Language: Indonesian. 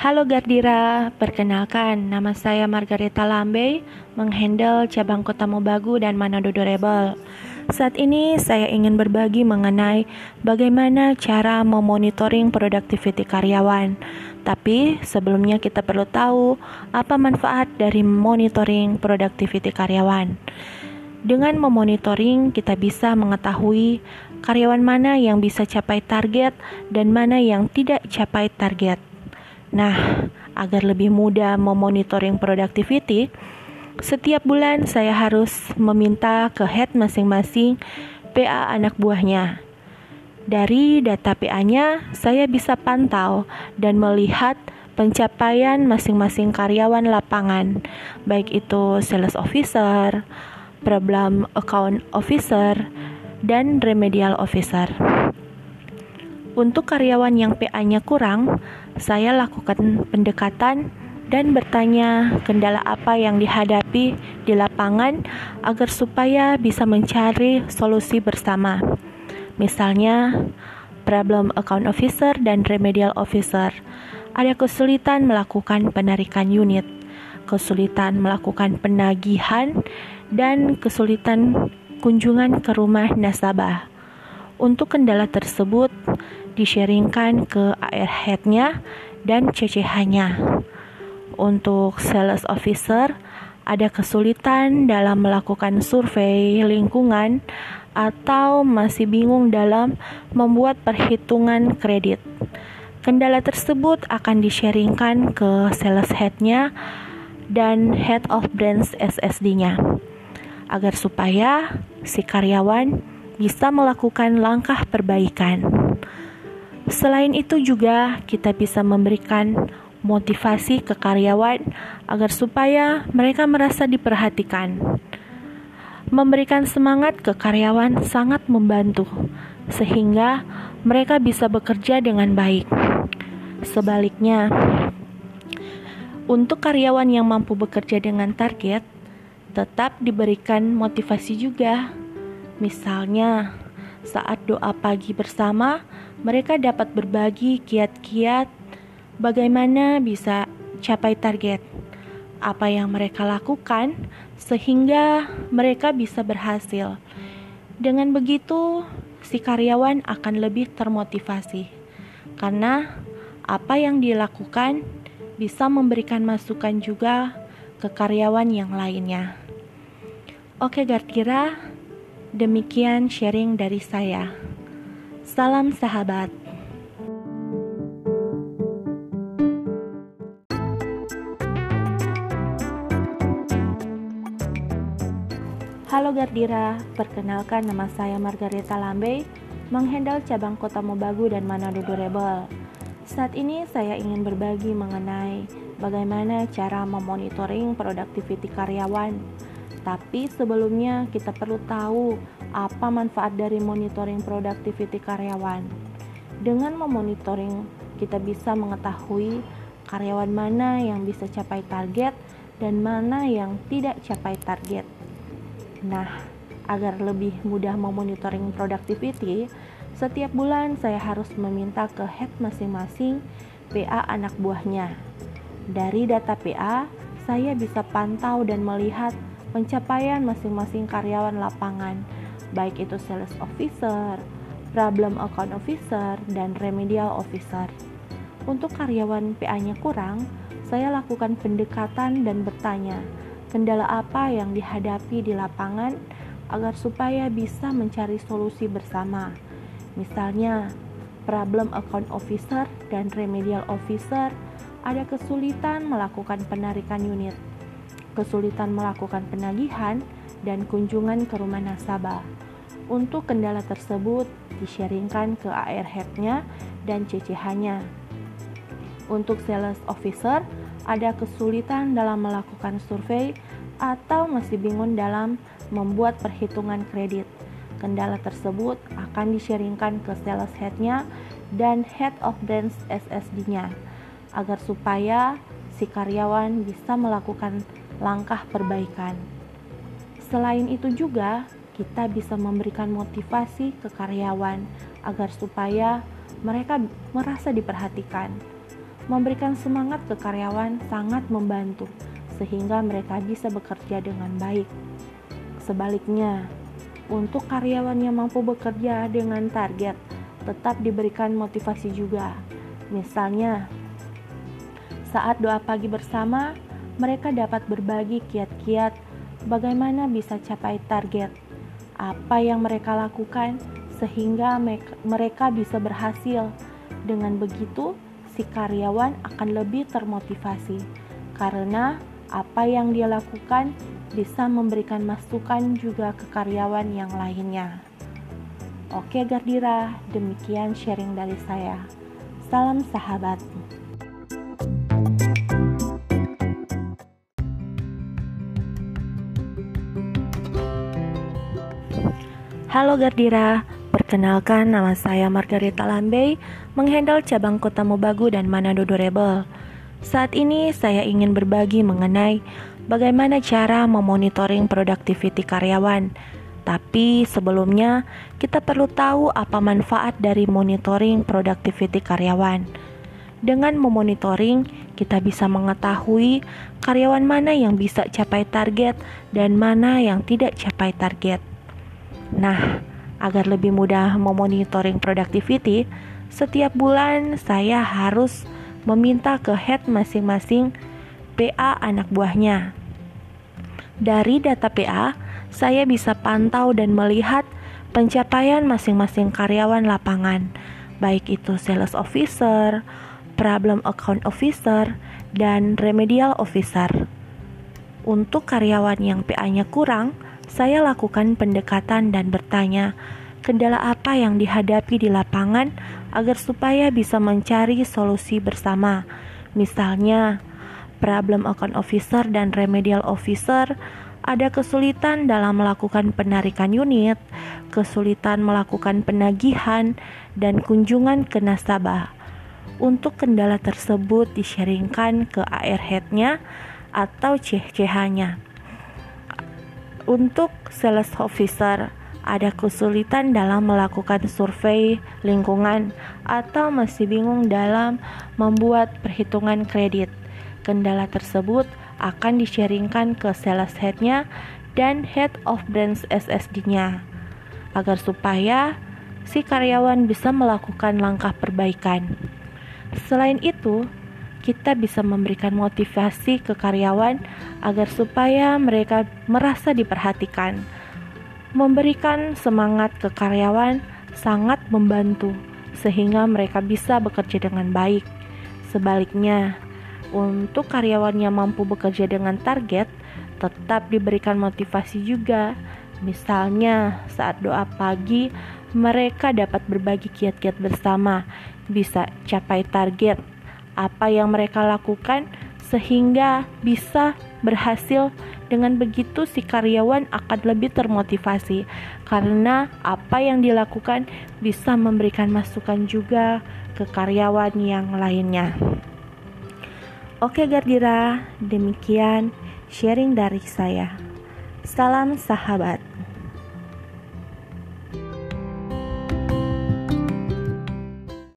Halo Gardira, perkenalkan nama saya Margareta Lambe, menghandle cabang Kota Mobagu dan Manado Durable. Saat ini saya ingin berbagi mengenai bagaimana cara memonitoring productivity karyawan. Tapi sebelumnya kita perlu tahu apa manfaat dari monitoring productivity karyawan. Dengan memonitoring, kita bisa mengetahui karyawan mana yang bisa capai target dan mana yang tidak capai target. Nah, agar lebih mudah memonitoring productivity, setiap bulan saya harus meminta ke head masing-masing PA anak buahnya. Dari data PA-nya, saya bisa pantau dan melihat pencapaian masing-masing karyawan lapangan, baik itu sales officer, problem account officer, dan remedial officer. Untuk karyawan yang PA-nya kurang, saya lakukan pendekatan dan bertanya kendala apa yang dihadapi di lapangan agar supaya bisa mencari solusi bersama. Misalnya, problem account officer dan remedial officer ada kesulitan melakukan penarikan unit, kesulitan melakukan penagihan, dan kesulitan kunjungan ke rumah nasabah. Untuk kendala tersebut, disharingkan ke AR head-nya dan CCH-nya. Untuk sales officer, ada kesulitan dalam melakukan survei lingkungan atau masih bingung dalam membuat perhitungan kredit. Kendala tersebut akan disharingkan ke sales head-nya dan head of branch SSD-nya agar supaya si karyawan bisa melakukan langkah perbaikan. Selain itu juga kita bisa memberikan motivasi ke karyawan agar supaya mereka merasa diperhatikan. Memberikan semangat ke karyawan sangat membantu sehingga mereka bisa bekerja dengan baik. Sebaliknya, untuk karyawan yang mampu bekerja dengan target, tetap diberikan motivasi juga Misalnya, saat doa pagi bersama, mereka dapat berbagi kiat-kiat bagaimana bisa capai target, apa yang mereka lakukan, sehingga mereka bisa berhasil. Dengan begitu, si karyawan akan lebih termotivasi karena apa yang dilakukan bisa memberikan masukan juga ke karyawan yang lainnya. Oke, Gardira, Demikian sharing dari saya. Salam sahabat. Halo Gardira, perkenalkan nama saya Margareta Lambe, menghandle cabang Kota Mobagu dan Manado Durable. Saat ini saya ingin berbagi mengenai bagaimana cara memonitoring productivity karyawan tapi sebelumnya kita perlu tahu apa manfaat dari monitoring productivity karyawan. Dengan memonitoring, kita bisa mengetahui karyawan mana yang bisa capai target dan mana yang tidak capai target. Nah, agar lebih mudah memonitoring productivity, setiap bulan saya harus meminta ke head masing-masing PA anak buahnya. Dari data PA, saya bisa pantau dan melihat pencapaian masing-masing karyawan lapangan, baik itu sales officer, problem account officer, dan remedial officer. Untuk karyawan PA-nya kurang, saya lakukan pendekatan dan bertanya, kendala apa yang dihadapi di lapangan agar supaya bisa mencari solusi bersama. Misalnya, problem account officer dan remedial officer ada kesulitan melakukan penarikan unit kesulitan melakukan penagihan, dan kunjungan ke rumah nasabah. Untuk kendala tersebut disharingkan ke AR head-nya dan CCH-nya. Untuk sales officer, ada kesulitan dalam melakukan survei atau masih bingung dalam membuat perhitungan kredit. Kendala tersebut akan disharingkan ke sales head-nya dan head of branch SSD-nya agar supaya si karyawan bisa melakukan langkah perbaikan. Selain itu juga kita bisa memberikan motivasi ke karyawan agar supaya mereka merasa diperhatikan. Memberikan semangat ke karyawan sangat membantu, sehingga mereka bisa bekerja dengan baik. Sebaliknya, untuk karyawan yang mampu bekerja dengan target, tetap diberikan motivasi juga. Misalnya, saat doa pagi bersama, mereka dapat berbagi kiat-kiat bagaimana bisa capai target, apa yang mereka lakukan sehingga mereka bisa berhasil. Dengan begitu, si karyawan akan lebih termotivasi karena apa yang dia lakukan bisa memberikan masukan juga ke karyawan yang lainnya. Oke Gardira, demikian sharing dari saya. Salam sahabat. Halo Gardira, perkenalkan nama saya Margarita Lambey, menghandle cabang Kota Mobagu dan Manado Durable. Saat ini saya ingin berbagi mengenai bagaimana cara memonitoring produktiviti karyawan. Tapi sebelumnya, kita perlu tahu apa manfaat dari monitoring produktiviti karyawan. Dengan memonitoring, kita bisa mengetahui karyawan mana yang bisa capai target dan mana yang tidak capai target. Nah, agar lebih mudah memonitoring productivity, setiap bulan saya harus meminta ke head masing-masing PA anak buahnya. Dari data PA, saya bisa pantau dan melihat pencapaian masing-masing karyawan lapangan, baik itu sales officer, problem account officer, dan remedial officer. Untuk karyawan yang PA-nya kurang, saya lakukan pendekatan dan bertanya, kendala apa yang dihadapi di lapangan agar supaya bisa mencari solusi bersama. Misalnya, problem account officer dan remedial officer ada kesulitan dalam melakukan penarikan unit, kesulitan melakukan penagihan, dan kunjungan ke nasabah. Untuk kendala tersebut disharingkan ke AR head-nya atau CH-nya. Untuk sales officer, ada kesulitan dalam melakukan survei lingkungan atau masih bingung dalam membuat perhitungan kredit. Kendala tersebut akan disharingkan ke sales head-nya dan head of branch SSD-nya agar supaya si karyawan bisa melakukan langkah perbaikan. Selain itu, kita bisa memberikan motivasi ke karyawan agar supaya mereka merasa diperhatikan Memberikan semangat ke karyawan sangat membantu sehingga mereka bisa bekerja dengan baik. Sebaliknya, untuk karyawan yang mampu bekerja dengan target, tetap diberikan motivasi juga. Misalnya, saat doa pagi, mereka dapat berbagi kiat-kiat bersama, bisa capai target. Apa yang mereka lakukan sehingga bisa berhasil dengan begitu, si karyawan akan lebih termotivasi karena apa yang dilakukan bisa memberikan masukan juga ke karyawan yang lainnya. Oke, Gardira, demikian sharing dari saya. Salam sahabat.